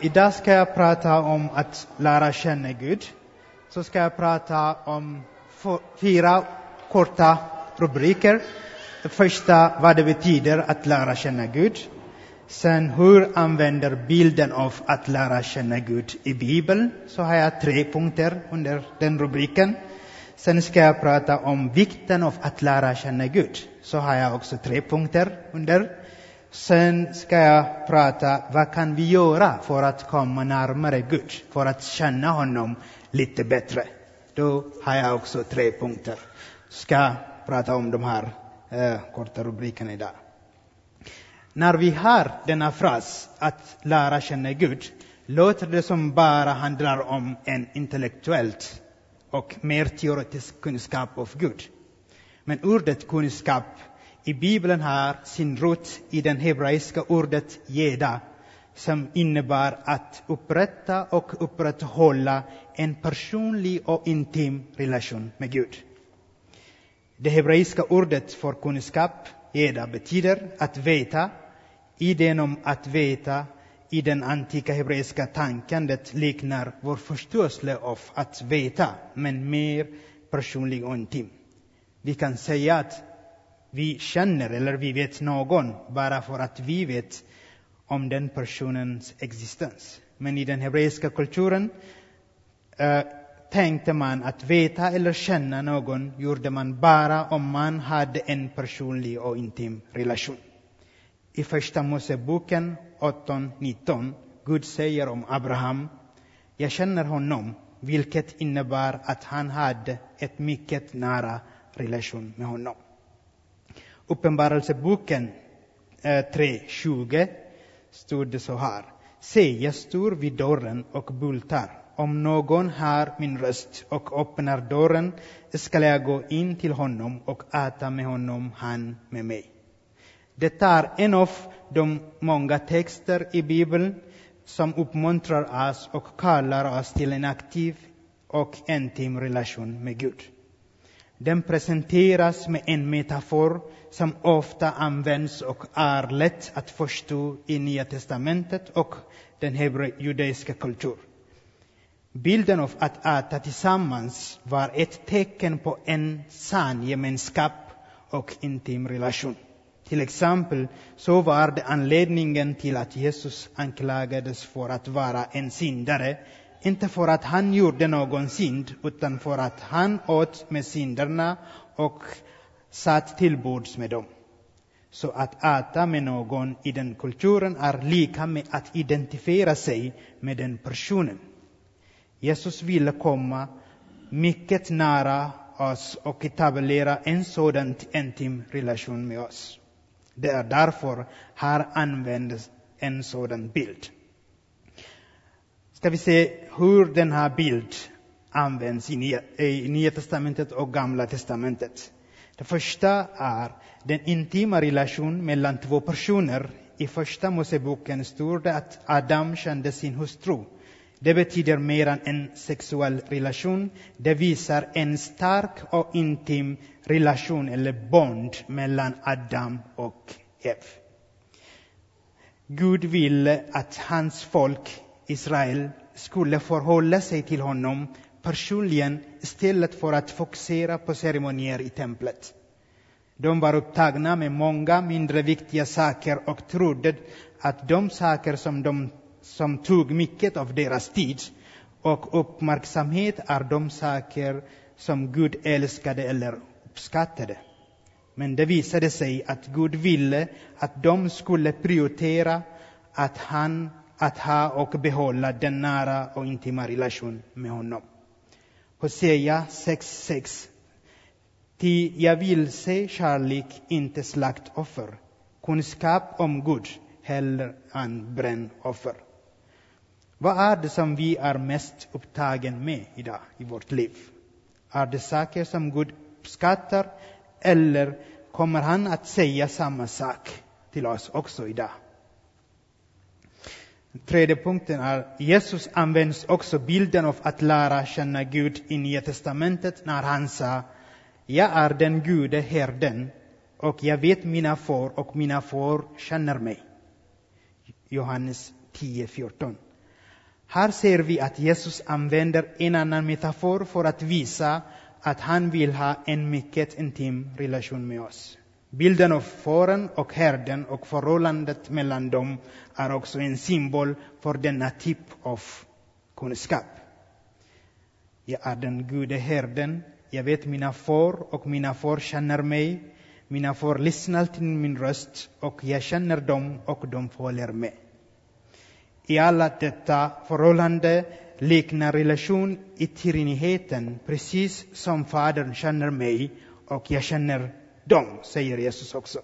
Idag ska jag prata om att lära känna Gud. Så ska jag prata om fyra korta rubriker. Det första, vad det betyder att lära känna Gud. Sen, hur använder bilden av att lära känna Gud i Bibeln? Så har jag tre punkter under den rubriken. Sen ska jag prata om vikten av att lära känna Gud. Så har jag också tre punkter under. Sen ska jag prata, vad kan vi göra för att komma närmare Gud? För att känna honom lite bättre. Då har jag också tre punkter. Ska prata om de här eh, korta rubrikerna idag. När vi har denna fras, att lära känna Gud, låter det som bara handlar om en intellektuellt och mer teoretisk kunskap av Gud. Men ordet kunskap i Bibeln har sin rot i det hebreiska ordet geda, som innebär att upprätta och upprätthålla en personlig och intim relation med Gud. Det hebreiska ordet för kunskap, geda, betyder att veta. Idén om att veta i den antika hebreiska tankandet liknar vår förståelse av att veta, men mer personlig och intim. Vi kan säga att vi känner eller vi vet någon bara för att vi vet om den personens existens. Men i den hebreiska kulturen eh, tänkte man att veta eller känna någon gjorde man bara om man hade en personlig och intim relation. I Första Moseboken 18.19 Gud säger om Abraham Jag känner honom, vilket innebär att han hade ett mycket nära relation med honom. Uppenbarelseboken eh, 3.20 stod det så här. Se, jag står vid dörren och bultar. Om någon hör min röst och öppnar dörren skall jag gå in till honom och äta med honom, han med mig. Det är en av de många texter i Bibeln som uppmuntrar oss och kallar oss till en aktiv och intim relation med Gud. Den presenteras med en metafor som ofta används och är lätt att förstå i Nya testamentet och den judiska kulturen. Bilden av att äta tillsammans var ett tecken på en sann gemenskap och intim relation. Till exempel så var det anledningen till att Jesus anklagades för att vara en syndare inte för att han gjorde någon synd, utan för att han åt med synderna och satt till bords med dem. Så att äta med någon i den kulturen är lika med att identifiera sig med den personen. Jesus ville komma mycket nära oss och etablera en sådan intim relation med oss. Det är därför här används en sådan bild ska vi se hur den här bilden används i Nya, i Nya testamentet och Gamla testamentet. Det första är den intima relationen mellan två personer. I första Moseboken står det att Adam kände sin hustru. Det betyder mer än en sexuell relation. Det visar en stark och intim relation eller bond mellan Adam och Eva. Gud ville att hans folk Israel skulle förhålla sig till honom personligen istället för att fokusera på ceremonier i templet. De var upptagna med många mindre viktiga saker och trodde att de saker som, de, som tog mycket av deras tid och uppmärksamhet är de saker som Gud älskade eller uppskattade. Men det visade sig att Gud ville att de skulle prioritera att han att ha och behålla den nära och intima relation med honom. Hosea 6.6 Ty jag vill se kärlek, inte slaktoffer, kunskap om Gud hellre än brännoffer. Vad är det som vi är mest upptagen med idag i vårt liv? Är det saker som Gud uppskattar eller kommer han att säga samma sak till oss också idag? Tredje punkten är Jesus används också bilden av att lära känna Gud i Nya testamentet när han sa Jag är den gode herden och jag vet mina får och mina får känner mig. Johannes 10.14. Här ser vi att Jesus använder en annan metafor för att visa att han vill ha en mycket intim relation med oss. Bilden av fåren och herden och förhållandet mellan dem är också en symbol för denna typ av kunskap. Jag är den gode herden. Jag vet mina får och mina får känner mig. Mina får lyssnar till min röst och jag känner dem och de följer mig. I alla detta förhållande liknar relation i treenigheten precis som Fadern känner mig och jag känner dem, säger Jesus också.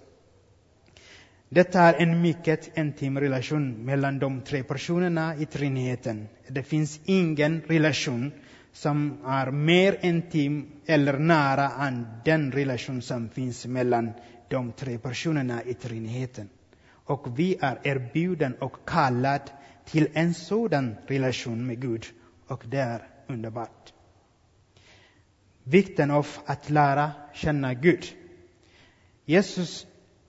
Detta är en mycket intim relation mellan de tre personerna i treenigheten. Det finns ingen relation som är mer intim eller nära än den relation som finns mellan de tre personerna i treenigheten. Och vi är erbjuden och kallade till en sådan relation med Gud och det är underbart. Vikten av att lära känna Gud. Jesus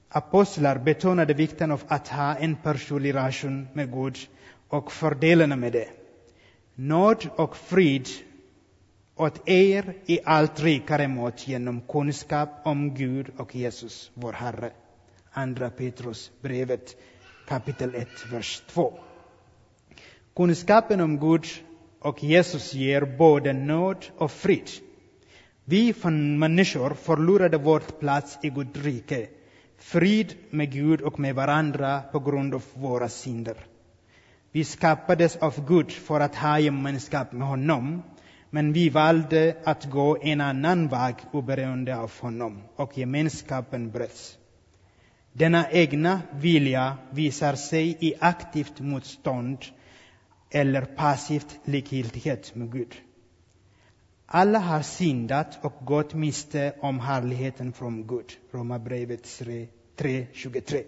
apostlar betonade vikten av att ha en personlig relation med Gud och fördelarna med det. Nåd och frid åt er i allt rikare mått genom kunskap om Gud och Jesus, vår Herre. Andra Petrus brevet kapitel 1, vers 2. Kunskapen om Gud och Jesus ger både nåd och frid. Vi från människor förlorade vårt plats i Guds rike, frid med Gud och med varandra på grund av våra synder. Vi skapades av Gud för att ha gemenskap med honom, men vi valde att gå en annan väg oberoende av honom och gemenskapen bröts. Denna egna vilja visar sig i aktivt motstånd eller passivt likgiltighet med Gud. Alla har syndat och gått miste om härligheten från Gud. Romarbrevet 3.23.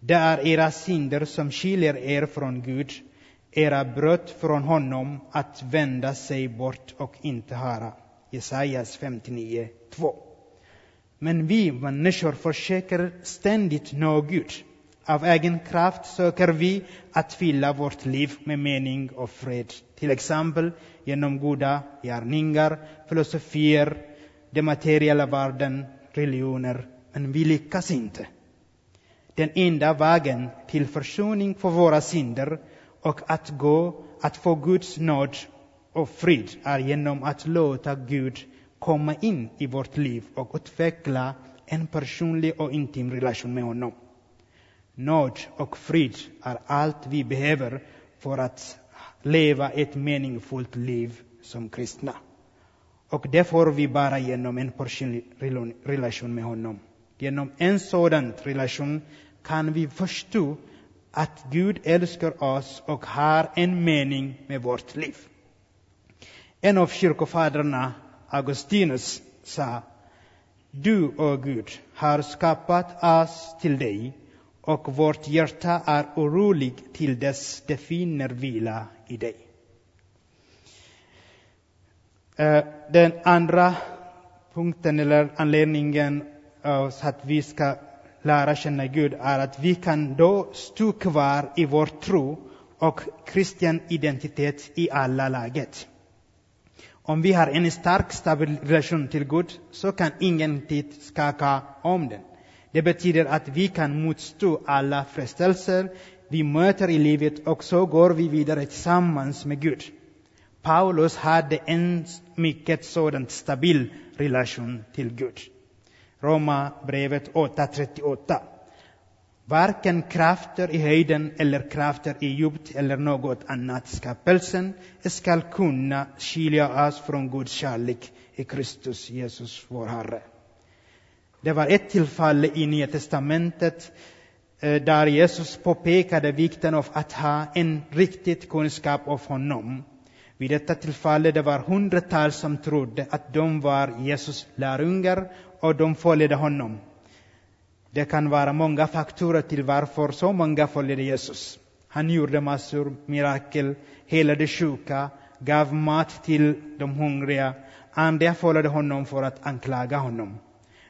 Det är era synder som skiljer er från Gud, era brott från honom att vända sig bort och inte höra. Jesajas 59.2. Men vi människor försöker ständigt nå Gud. Av egen kraft söker vi att fylla vårt liv med mening och fred. Till exempel genom goda gärningar, filosofier, den materiella världen, religioner. Men vi lyckas inte. Den enda vägen till försoning för våra synder och att gå, att få Guds nåd och frid är genom att låta Gud komma in i vårt liv och utveckla en personlig och intim relation med honom. Nåd och frid är allt vi behöver för att leva ett meningsfullt liv som kristna. Och det får vi bara genom en personlig relation med honom. Genom en sådan relation kan vi förstå att Gud älskar oss och har en mening med vårt liv. En av kyrkofaderna, Augustinus, sa Du, o oh Gud, har skapat oss till dig och vårt hjärta är oroligt till dess det finner vila i dig. Eh, den andra punkten eller anledningen att vi ska lära känna Gud är att vi kan då stå kvar i vår tro och kristen identitet i alla läget. Om vi har en stark, stabil relation till Gud så kan ingenting skaka om den. Det betyder att vi kan motstå alla frestelser vi möter i livet och så går vi vidare tillsammans med Gud. Paulus hade en mycket sådan stabil relation till Gud. Roma brevet 8.38. Varken krafter i höjden eller krafter i djupt eller något annat skapelsen skall kunna skilja oss från Guds kärlek i Kristus Jesus, vår Herre. Det var ett tillfälle i Nya Testamentet eh, där Jesus påpekade vikten av att ha en riktig kunskap av honom. Vid detta tillfälle det var hundratals som trodde att de var Jesus lärjungar och de följde honom. Det kan vara många faktorer till varför så många följde Jesus. Han gjorde massor mirakel, helade sjuka, gav mat till de hungriga. Andra följde honom för att anklaga honom.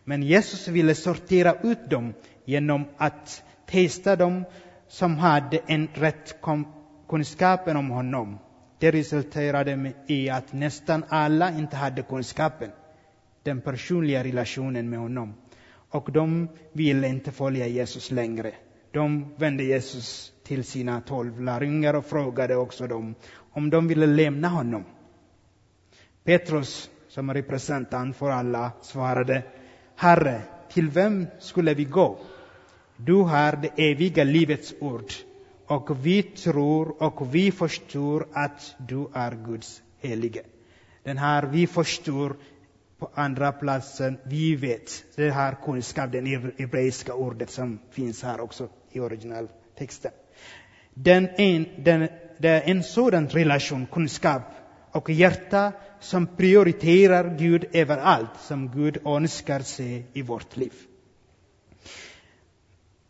Men Jesus ville sortera ut dem genom att testa dem som hade en rätt kunskapen om honom. Det resulterade i att nästan alla inte hade kunskapen, den personliga relationen med honom. Och de ville inte följa Jesus längre. De vände Jesus till sina tolv lärjungar och frågade också dem om de ville lämna honom. Petrus, som representant för alla, svarade Herre, till vem skulle vi gå? Du har det eviga livets ord och vi tror och vi förstår att du är Guds helige. Den här vi förstår på andra platsen, vi vet. Det här kunskap, det hebreiska ordet som finns här också i originaltexten. Den en, den, det är en sådan relation, kunskap och hjärta som prioriterar Gud överallt som Gud önskar se i vårt liv.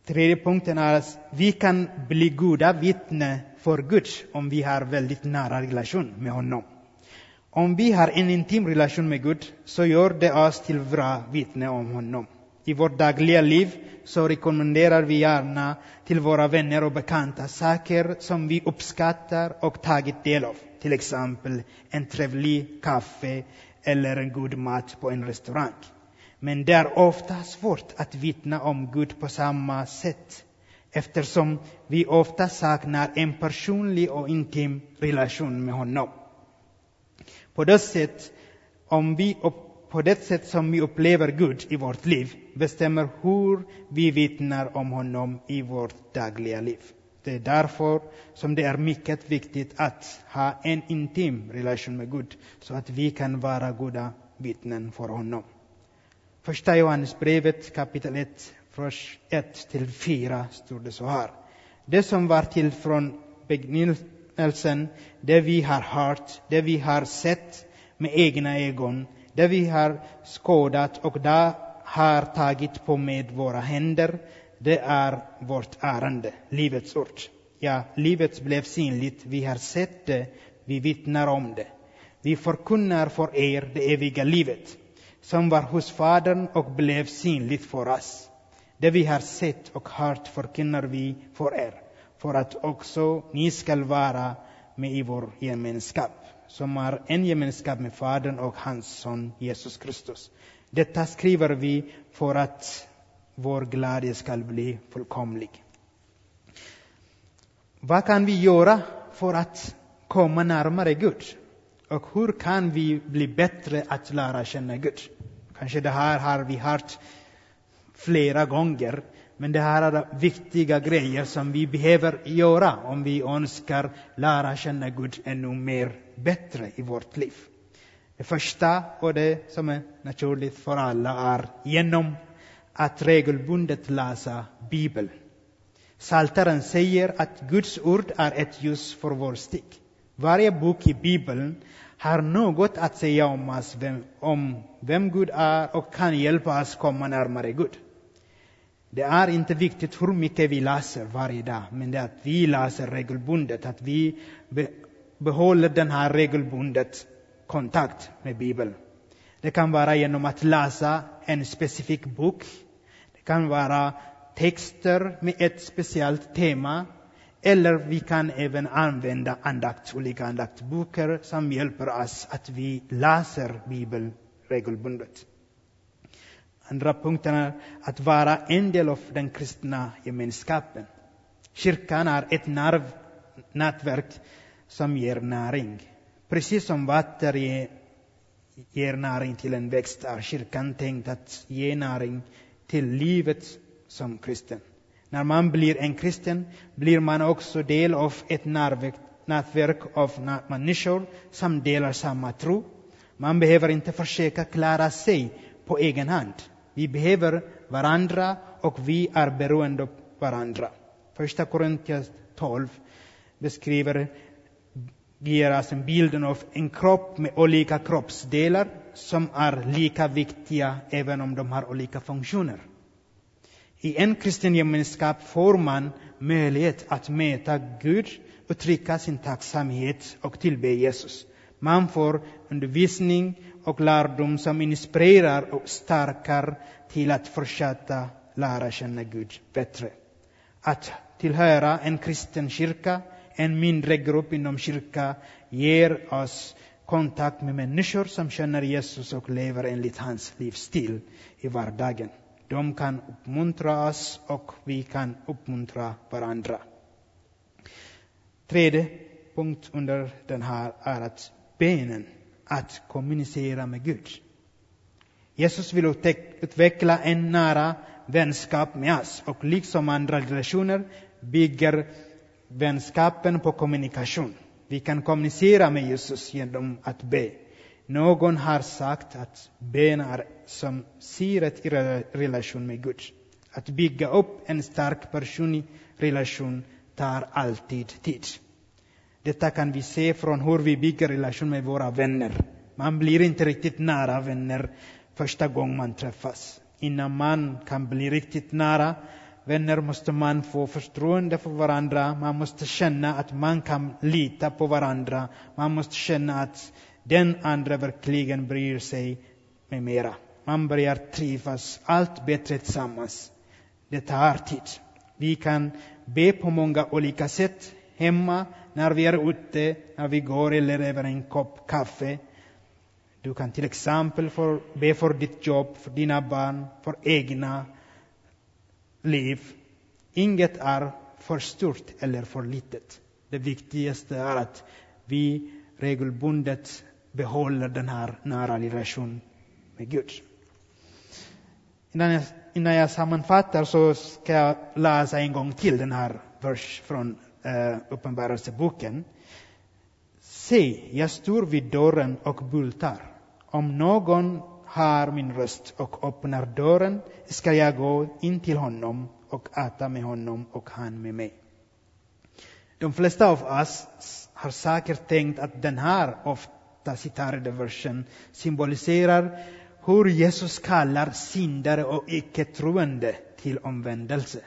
Tredje punkten är att vi kan bli goda vittnen för Gud om vi har väldigt nära relation med honom. Om vi har en intim relation med Gud så gör det oss till bra vittnen om honom. I vårt dagliga liv så rekommenderar vi gärna till våra vänner och bekanta saker som vi uppskattar och tagit del av. Till exempel en trevlig kaffe eller en god mat på en restaurang. Men det är ofta svårt att vittna om Gud på samma sätt eftersom vi ofta saknar en personlig och intim relation med honom. På det sätt, om vi, på det sätt som vi upplever Gud i vårt liv bestämmer hur vi vittnar om honom i vårt dagliga liv. Det är därför som det är mycket viktigt att ha en intim relation med Gud så att vi kan vara goda vittnen för honom. Första Johannesbrevet kapitel 1, vers 1 till 4 står det så här. Det som var till från begynnelsen, det vi har hört, det vi har sett med egna ögon, det vi har skådat och det har tagit på med våra händer, det är vårt ärende, livets ord. Ja, livet blev synligt, vi har sett det, vi vittnar om det. Vi förkunnar för er det eviga livet som var hos Fadern och blev synligt för oss. Det vi har sett och hört förkunnar vi för er, för att också ni skall vara med i vår gemenskap, som är en gemenskap med Fadern och hans son Jesus Kristus. Detta skriver vi för att vår glädje skall bli fullkomlig. Vad kan vi göra för att komma närmare Gud? Och hur kan vi bli bättre att lära känna Gud? Kanske det här har vi hört flera gånger, men det här är viktiga grejer som vi behöver göra om vi önskar lära känna Gud ännu mer bättre i vårt liv. Det första, och det som är naturligt för alla, är genom att regelbundet läsa Bibeln. Saltaren säger att Guds ord är ett ljus för vår stig. Varje bok i Bibeln har något att säga om oss, vem, om vem Gud är och kan hjälpa oss komma närmare Gud. Det är inte viktigt hur mycket vi läser varje dag, men det är att vi läser regelbundet, att vi behåller den här regelbundet kontakt med Bibeln. Det kan vara genom att läsa en specifik bok. Det kan vara texter med ett speciellt tema eller vi kan även använda andakt, olika andaktböcker som hjälper oss att vi läser Bibeln regelbundet. Andra punkten är att vara en del av den kristna gemenskapen. Kyrkan är ett nerv, nätverk som ger näring. Precis som vatten ger näring till en växt är kyrkan tänkt att ge näring till livet som kristen. När man blir en kristen blir man också del av ett nätverk av människor som delar samma tro. Man behöver inte försöka klara sig på egen hand. Vi behöver varandra och vi är beroende av varandra. Första Korinthierbrevet 12 beskriver ger oss en av en kropp med olika kroppsdelar som är lika viktiga även om de har olika funktioner. I en kristen gemenskap får man möjlighet att möta Gud, uttrycka sin tacksamhet och tillbe Jesus. Man får undervisning och lärdom som inspirerar och stärker till att fortsätta lära känna Gud bättre. Att tillhöra en kristen kyrka En mindre grupp inom kyrka ger oss kontakt med människor som känner Jesus och lever enligt hans livsstil i vardagen. De kan uppmuntra oss och vi kan uppmuntra varandra. Tredje punkt under den här är att benen, att kommunicera med Gud. Jesus vill utveckla en nära vänskap med oss och liksom andra relationer bygger vänskapen på kommunikation. Vi kan kommunicera med Jesus genom att be. Någon har sagt att bön är som syret i relation med Gud. Att bygga upp en stark personlig relation tar alltid tid. Detta kan vi se från hur vi bygger relation med våra vänner. Man blir inte riktigt nära vänner första gången man träffas. Innan man kan bli riktigt nära vänner måste man få förtroende för varandra. Man måste känna att man kan lita på varandra. Man måste känna att den andra verkligen bryr sig med mera. Man börjar trivas allt bättre tillsammans. Det tar tid. Vi kan be på många olika sätt hemma, när vi är ute, när vi går eller över en kopp kaffe. Du kan till exempel för, be för ditt jobb, för dina barn, för egna liv. Inget är för stort eller för litet. Det viktigaste är att vi regelbundet behåller den här nära relationen med Gud. Innan jag, innan jag sammanfattar så ska jag läsa en gång till den här vers från eh, Uppenbarelseboken. Se, jag står vid dörren och bultar. Om någon hör min röst och öppnar dörren ska jag gå in till honom och äta med honom och han med mig. De flesta av oss har säkert tänkt att den här ofta citerade versen symboliserar hur Jesus kallar syndare och icke-troende till omvändelse.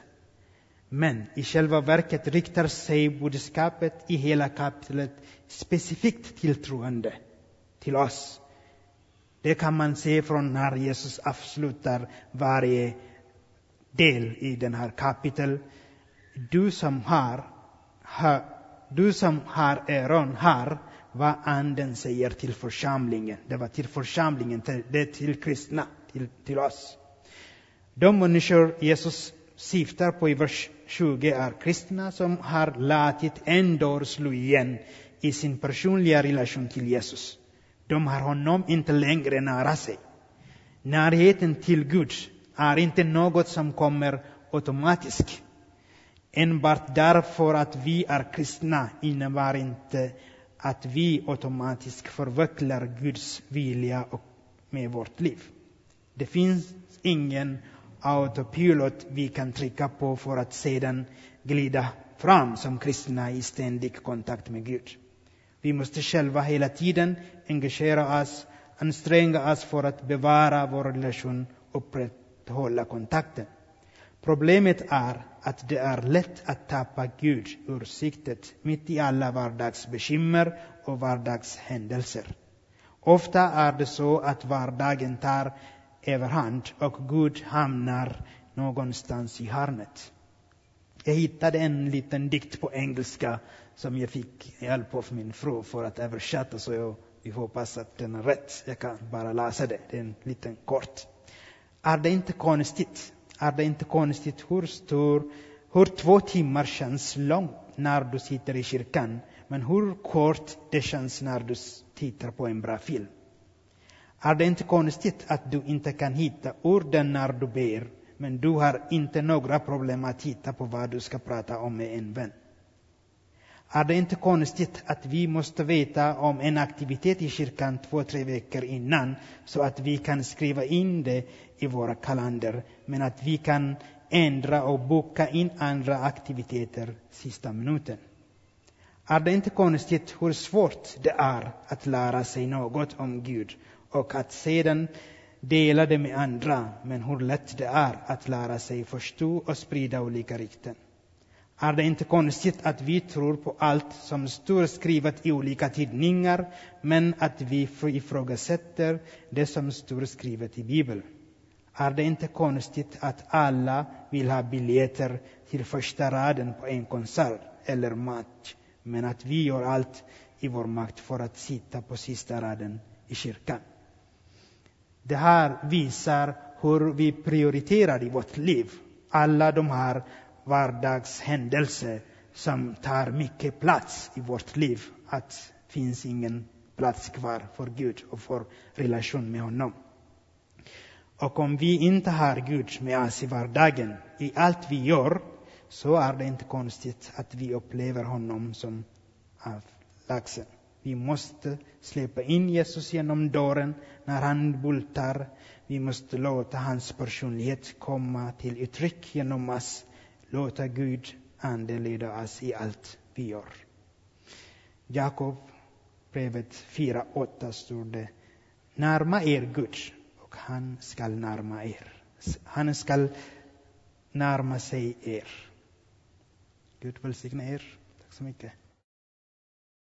Men i själva verket riktar sig budskapet i hela kapitlet specifikt till troende, till oss. Det kan man se från när Jesus avslutar varje del i den här kapitel. Du som har, ha, du som har öron hör vad anden säger till församlingen. Det var till församlingen, det är till kristna, till, till oss. De människor Jesus syftar på i vers 20 är kristna som har låtit en dörr slå igen i sin personliga relation till Jesus. De har honom inte längre nära sig. Närheten till Gud är inte något som kommer automatiskt. Enbart därför att vi är kristna innebär inte att vi automatiskt förvecklar Guds vilja med vårt liv. Det finns ingen autopilot vi kan trycka på för att sedan glida fram som kristna i ständig kontakt med Gud. Vi måste själva hela tiden engagera oss, anstränga oss för att bevara vår relation och upprätthålla kontakten. Problemet är att det är lätt att tappa Gud ur siktet mitt i alla vardagsbekymmer och vardagshändelser. Ofta är det så att vardagen tar överhand och Gud hamnar någonstans i hörnet. Jag hittade en liten dikt på engelska som jag fick hjälp av min fru för att översätta så jag, vi hoppas att den är rätt. Jag kan bara läsa det, det är en liten kort. Är det inte konstigt? Är det inte konstigt hur stor, hur två timmar känns långt när du sitter i kyrkan, men hur kort det känns när du tittar på en bra film? Är det inte konstigt att du inte kan hitta orden när du ber, men du har inte några problem att hitta på vad du ska prata om med en vän? Är det inte konstigt att vi måste veta om en aktivitet i kyrkan två, tre veckor innan så att vi kan skriva in det i våra kalender, men att vi kan ändra och boka in andra aktiviteter sista minuten? Är det inte konstigt hur svårt det är att lära sig något om Gud och att sedan dela det med andra, men hur lätt det är att lära sig förstå och sprida olika rykten. Är det inte konstigt att vi tror på allt som står skrivet i olika tidningar, men att vi ifrågasätter det som står skrivet i Bibeln? Är det inte konstigt att alla vill ha biljetter till första raden på en konsert eller match, men att vi gör allt i vår makt för att sitta på sista raden i kyrkan. Det här visar hur vi prioriterar i vårt liv. Alla de här vardagshändelser som tar mycket plats i vårt liv. Att det finns ingen plats kvar för Gud och för relation med honom. Och om vi inte har Gud med oss i vardagen, i allt vi gör, så är det inte konstigt att vi upplever honom som avlägsen. Vi måste släppa in Jesus genom dörren när han bultar. Vi måste låta hans personlighet komma till uttryck genom oss. Låta Gud ande leda oss i allt vi gör. Jakob brevet 4.8 står det Närma er Gud och han skall närma er. Han skall närma sig er. Gud välsigne er. Tack så mycket.